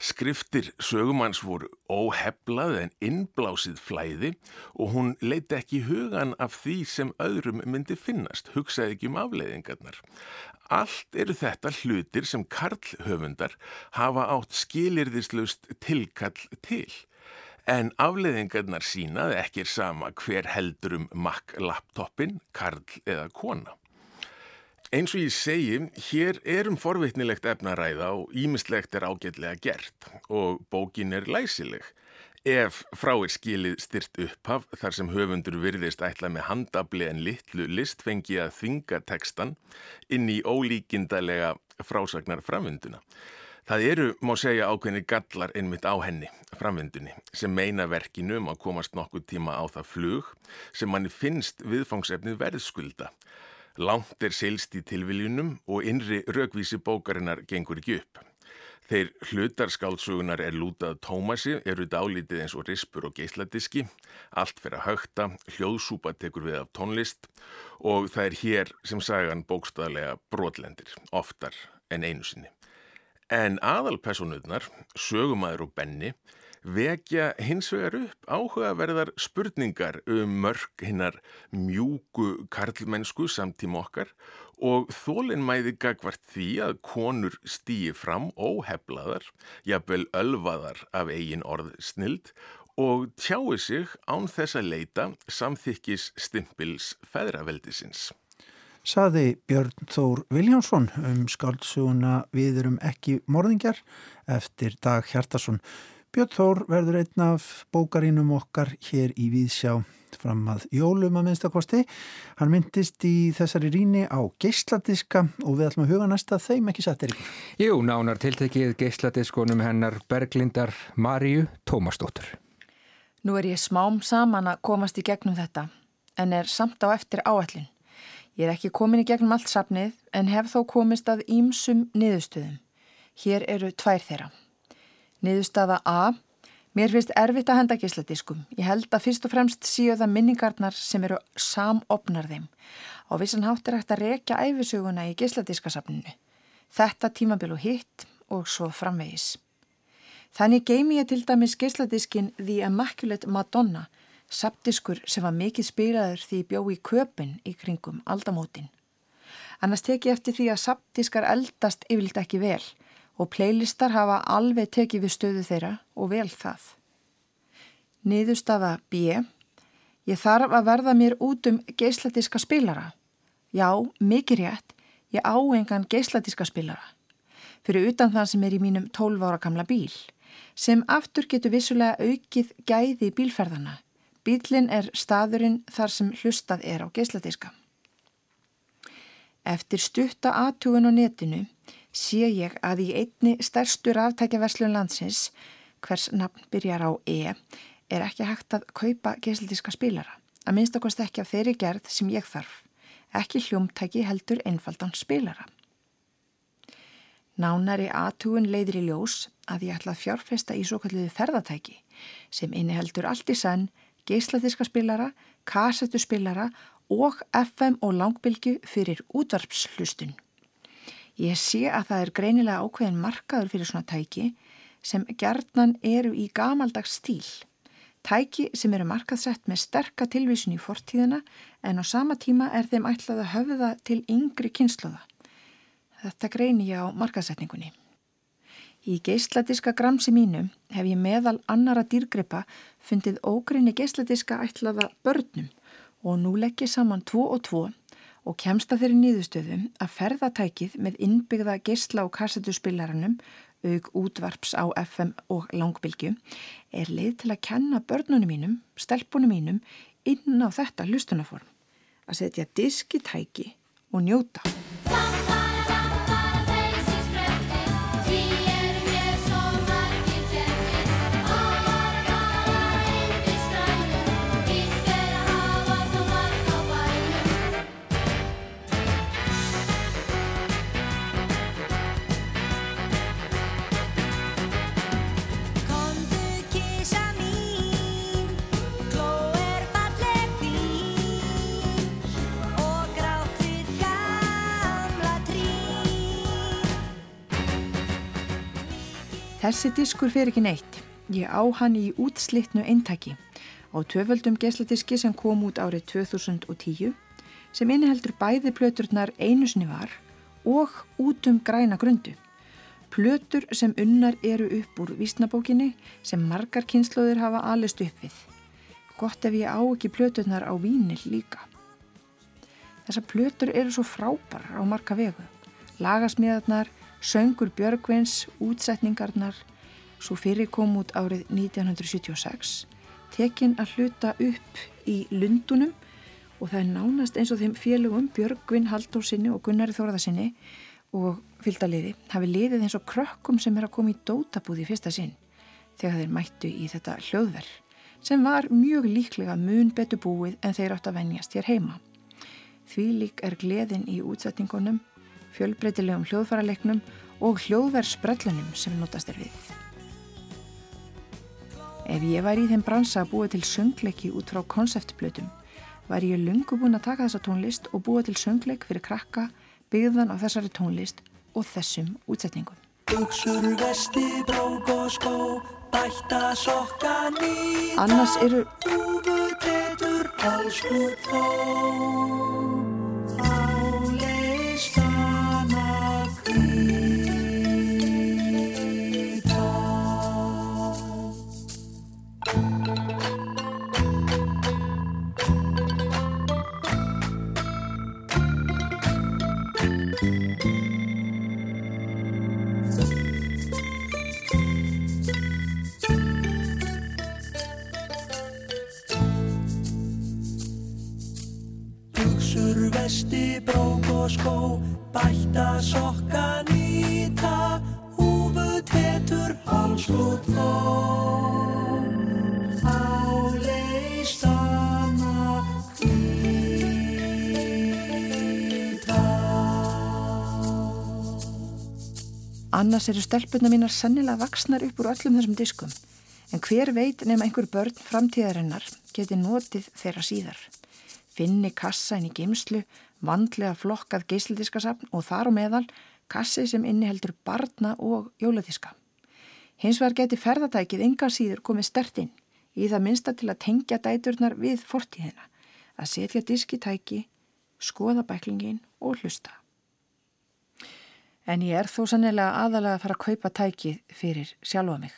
E: Skriftir sögumanns voru óheflað en innblásið flæði og hún leiti ekki hugan af því sem öðrum myndi finnast, hugsaði ekki um afleiðingarnar. Allt eru þetta hlutir sem karlhöfundar hafa átt skilirðislaust tilkall til. En afleðingarnar sínaði ekki sama hver heldur um Mac-laptopin, Karl eða kona. Eins og ég segi, hér er um forvitnilegt efnaræða og ímislegt er ágætlega gert og bókin er læsileg. Ef frá er skilið styrt upphaf þar sem höfundur virðist ætla með handabli en litlu list fengi að þvinga tekstan inn í ólíkindalega frásagnar framvinduna. Það eru, má segja, ákveðni gallar einmitt á henni, framvindunni, sem meina verkinu um að komast nokkuð tíma á það flug sem manni finnst viðfangsefnið verðskulda. Langt er seilst í tilviljunum og innri raukvísi bókarinnar gengur ekki upp. Þeir hlutarskálsugunar er lútað Tómasi, eru dálítið eins og rispur og geisladiski, allt fyrir að högta, hljóðsúpa tekur við af tónlist og það er hér sem sagan bókstæðlega brotlendir, oftar en einu sinni. En aðalpersonurnar, sögumæður og benni, vekja hins vegar upp áhugaverðar spurningar um mörg hinnar mjúku karlmennsku samtíma okkar og þólinnmæði gagvart því að konur stýi fram óheflaðar, jafnvel ölvaðar af eigin orð snild og tjái sig án þess að leita samþykkis stimpils feðraveldisins.
A: Saði Björn Þór Viljánsson um skáldsuguna Við erum ekki morðingjar eftir Dag Hjartarsson. Björn Þór verður einn af bókarínum okkar hér í Víðsjá fram að jólum að minnstakosti. Hann myndist í þessari ríni á geysladiska og við ætlum að huga næsta þeim ekki settir ykkur.
B: Jú, nánar tiltekið geysladiskonum hennar Berglindar Maríu Tómasdóttur.
F: Nú er ég smám saman að komast í gegnum þetta en er samt á eftir áallin. Ég er ekki komin í gegnum allt safnið en hef þó komist að ímsum niðurstöðum. Hér eru tvær þeirra. Niðurstaða A. Mér finnst erfitt að henda gísladiskum. Ég held að fyrst og fremst síu það minningarnar sem eru samopnar þeim. Á vissan hátt er hægt að rekja æfisuguna í gísladiskasafninu. Þetta tímabil og hitt og svo framvegis. Þannig geimi ég til dæmis gísladiskin The Immaculate Madonna Saptiskur sem var mikið spýraður því bjó í köpun í kringum aldamótin. Annars teki eftir því að saptiskar eldast yfirlt ekki vel og playlistar hafa alveg tekið við stöðu þeirra og vel það. Niðurstaða B. Ég þarf að verða mér út um geisladiska spilara. Já, mikið rétt, ég á engan geisladiska spilara. Fyrir utan það sem er í mínum 12 ára gamla bíl, sem aftur getur vissulega aukið gæði bílferðana Bílinn er staðurinn þar sem hlustað er á geisladiska. Eftir stutta aðtugun á netinu sé ég að í einni stærstu ráftækjaverslun landsins, hvers nafn byrjar á E, er ekki hægt að kaupa geisladiska spilara. Að minnstakost ekki af þeirri gerð sem ég þarf. Ekki hljómtæki heldur einfaldan spilara. Nánari aðtugun leiðir í ljós að ég ætla að fjárfesta í svo kalliðu ferðatæki sem inniheldur allt í sann geisladiskaspilara, kassettuspilara og FM og langbylgu fyrir útvarpslustun. Ég sé að það er greinilega ákveðin markaður fyrir svona tæki sem gerðnan eru í gamaldags stíl. Tæki sem eru markaðsett með sterka tilvísun í fortíðina en á sama tíma er þeim ætlað að höfða til yngri kynsluða. Þetta greini ég á markaðsetningunni. Í geisladiska gramsi mínu hef ég meðal annara dýrgripa fundið ógrinni geisladiska ætlaða börnum og nú legg ég saman tvo og tvo og kemsta þeirri nýðustöðum að ferðatækið með innbyggða geisla og kassetuspillaranum auk útvarps á FM og langbylgu er leið til að kenna börnunum mínum, stelpunum mínum inn á þetta hlustunaform að setja diskitæki og njóta. Þessi diskur fer ekki neitt. Ég á hann í útslitnu eintaki á töföldum gesladiski sem kom út árið 2010 sem inniheldur bæði plöturnar einu sinni var og út um græna grundu. Plötur sem unnar eru upp úr vísnabókinni sem margar kynnslóðir hafa alist upp við. Gott ef ég á ekki plöturnar á vínil líka. Þessar plötur eru svo frábær á marga vegu. Lagasmíðarnar Söngur Björgvins, útsetningarnar, svo fyrir kom út árið 1976, tekinn að hluta upp í Lundunum og það er nánast eins og þeim félögum Björgvin Haldórsinni og Gunnari Þóraðarsinni og fylgdaliði hafi liðið eins og krökkum sem er að koma í dótabúði fyrsta sinn þegar þeir mættu í þetta hljóðverð sem var mjög líklega mun betur búið en þeir átt að venjast hér heima. Því lík er gleðin í útsetningunum fjölbreytilegum hljóðfæralegnum og hljóðverðsbrellunum sem notast er við. Ef ég væri í þeim bransa að búa til söngleiki út frá konseptblötum, væri ég lungu búin að taka þessa tónlist og búa til söngleik fyrir krakka, byggðan á þessari tónlist og þessum útsetningum. Buksur, vesti, skó, bætta sokka nýta,
G: húfu tetur hálsklút þó.
F: Annars eru stelpunna mínar sannilega vaksnar upp úr öllum þessum diskum. En hver veit nefn einhver börn framtíðarinnar geti notið þeirra síðar. Finni kassa inn í geimslu, vandlega flokkað geisladiskasafn og þar og meðal kassi sem inniheldur barna og jóladiska. Hins vegar geti ferðatækið yngar síður komið stertinn í það minsta til að tengja dæturnar við fortíðina, að setja diskitæki, skoða bæklingin og hlusta. En ég er þó sannilega aðalega að fara að kaupa tækið fyrir sjálfa mig.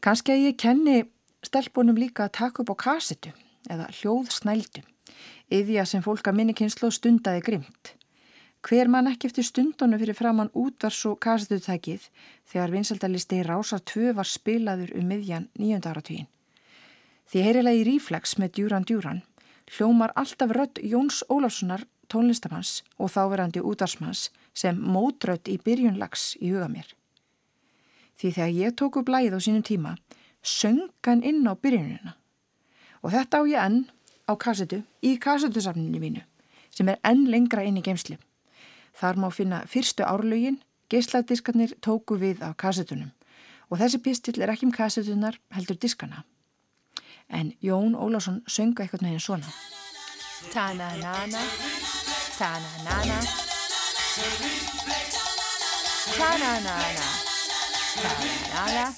F: Kanski að ég kenni stelpunum líka að taka upp á kasetu eða hljóðsnældu, að sem fólk að minni kynslu stundaði grimt. Hver mann ekki eftir stundunum fyrir framann útvars og kasetutækið þegar vinsaldalisti Rásar 2 var spilaður um miðjan nýjönda áratvíin. Því heyrilegi Ríflex með Djúran Djúran hljómar alltaf rött Jóns Ólafssonar tónlistamanns og þáverandi útvarsmanns sem mótrött í byrjunlags í huga mér því þegar ég tók upp lægið á sínum tíma söngan inn á byrjunina og þetta á ég enn á kassetu í kassetusafninu mínu sem er enn lengra inn í geimsli. Þar má finna fyrstu árlögin, geisladiskarnir tóku við á kassetunum og þessi pistill er ekki um kassetunar heldur diskana. En Jón Ólásson sönga eitthvað með henn svona. Ta-na-na-na, ta-na-na-na, ta-na-na-na. Nada.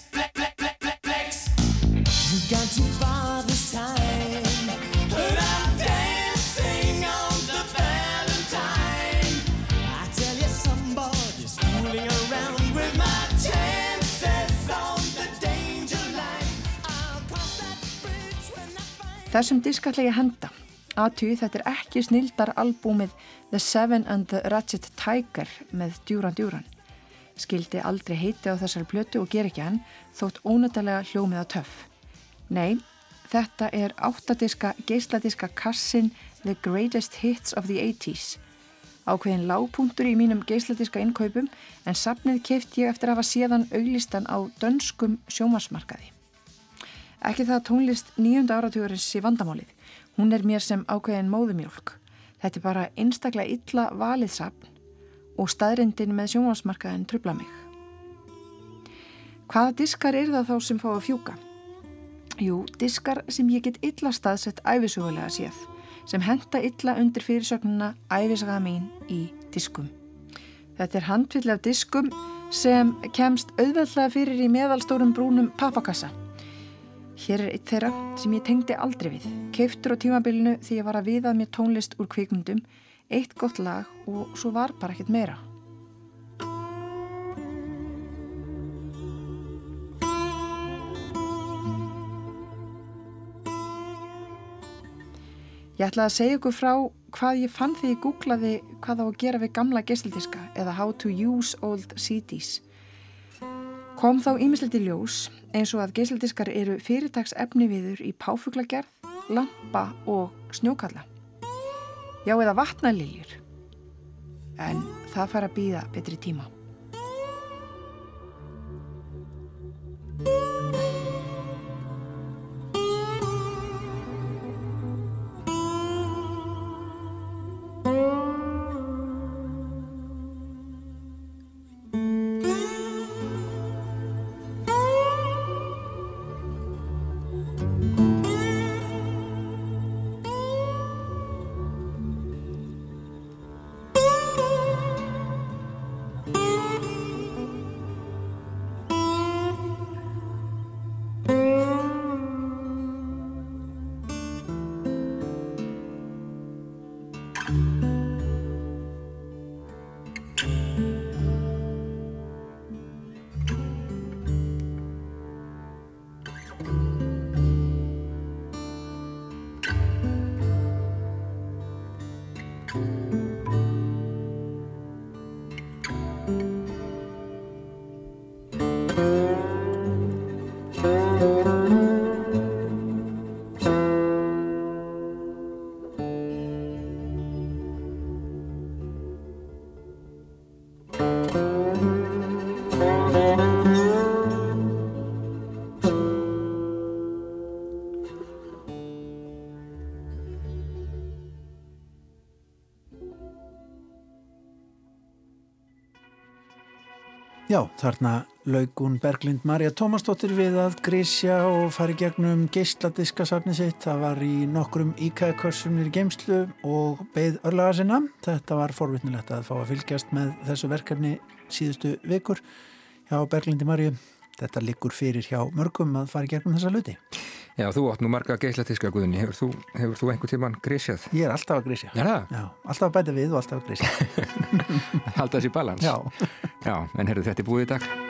G: You've gone too far I find.
F: Þessum diskallegi henda. Aðtúi þetta er ekki snildar albúmið The Seven and the Ratchet Tiger með Djúran Djúran skildi aldrei heiti á þessari blötu og ger ekki hann þótt ónættilega hljómið á töff. Nei, þetta er áttadiska geisladiska kassin The Greatest Hits of the 80's. Ákveðin lágpunktur í mínum geisladiska innkaupum en sapnið keift ég eftir að hafa séðan auglistan á dönskum sjómasmarkaði. Ekki það tónlist nýjunda áratugurins í vandamálið. Hún er mér sem ákveðin móðumjólk. Þetta er bara einstaklega illa valið sapn og staðrindin með sjónvarsmarkaðin trubla mig. Hvaða diskar er það þá sem fá að fjúka? Jú, diskar sem ég get illa staðsett æfisugulega séð, sem henda illa undir fyrirsögnuna æfisaga mín í diskum. Þetta er handvill af diskum sem kemst auðveldlega fyrir í meðalstórum brúnum papakassa. Hér er eitt þeirra sem ég tengdi aldrei við, keiftur á tímabilinu því ég var að viðað mér tónlist úr kvikmundum eitt gott lag og svo var bara ekkert meira. Ég ætlaði að segja ykkur frá hvað ég fann því ég googlaði hvað á að gera við gamla gessildiska eða how to use old CDs. Kom þá ímisliti ljós eins og að gessildiskar eru fyrirtags efni viður í páfuglagerð, lampa og snjókalla já eða vatnaliljur en það fara að býða betri tíma.
A: Já, þarna laugun Berglind Marja Tómasdóttir við að grísja og fari gegnum geisladiskasafni sitt. Það var í nokkrum íkæðkörsum í geimslu og beigð örlaga sinna. Þetta var forvittnilegt að fá að fylgjast með þessu verkefni síðustu vikur hjá Berglindi Marju. Þetta liggur fyrir hjá mörgum að fara gegnum þessa luti.
B: Já, þú átt nú marga geislatiska guðinni. Hefur þú, hefur þú einhver tíman grísjað?
A: Ég er alltaf að grísja. Já, alltaf að bæta við og alltaf að grísja.
B: Halda þessi balans?
A: Já.
B: Já, en herru þetta er búið í dag.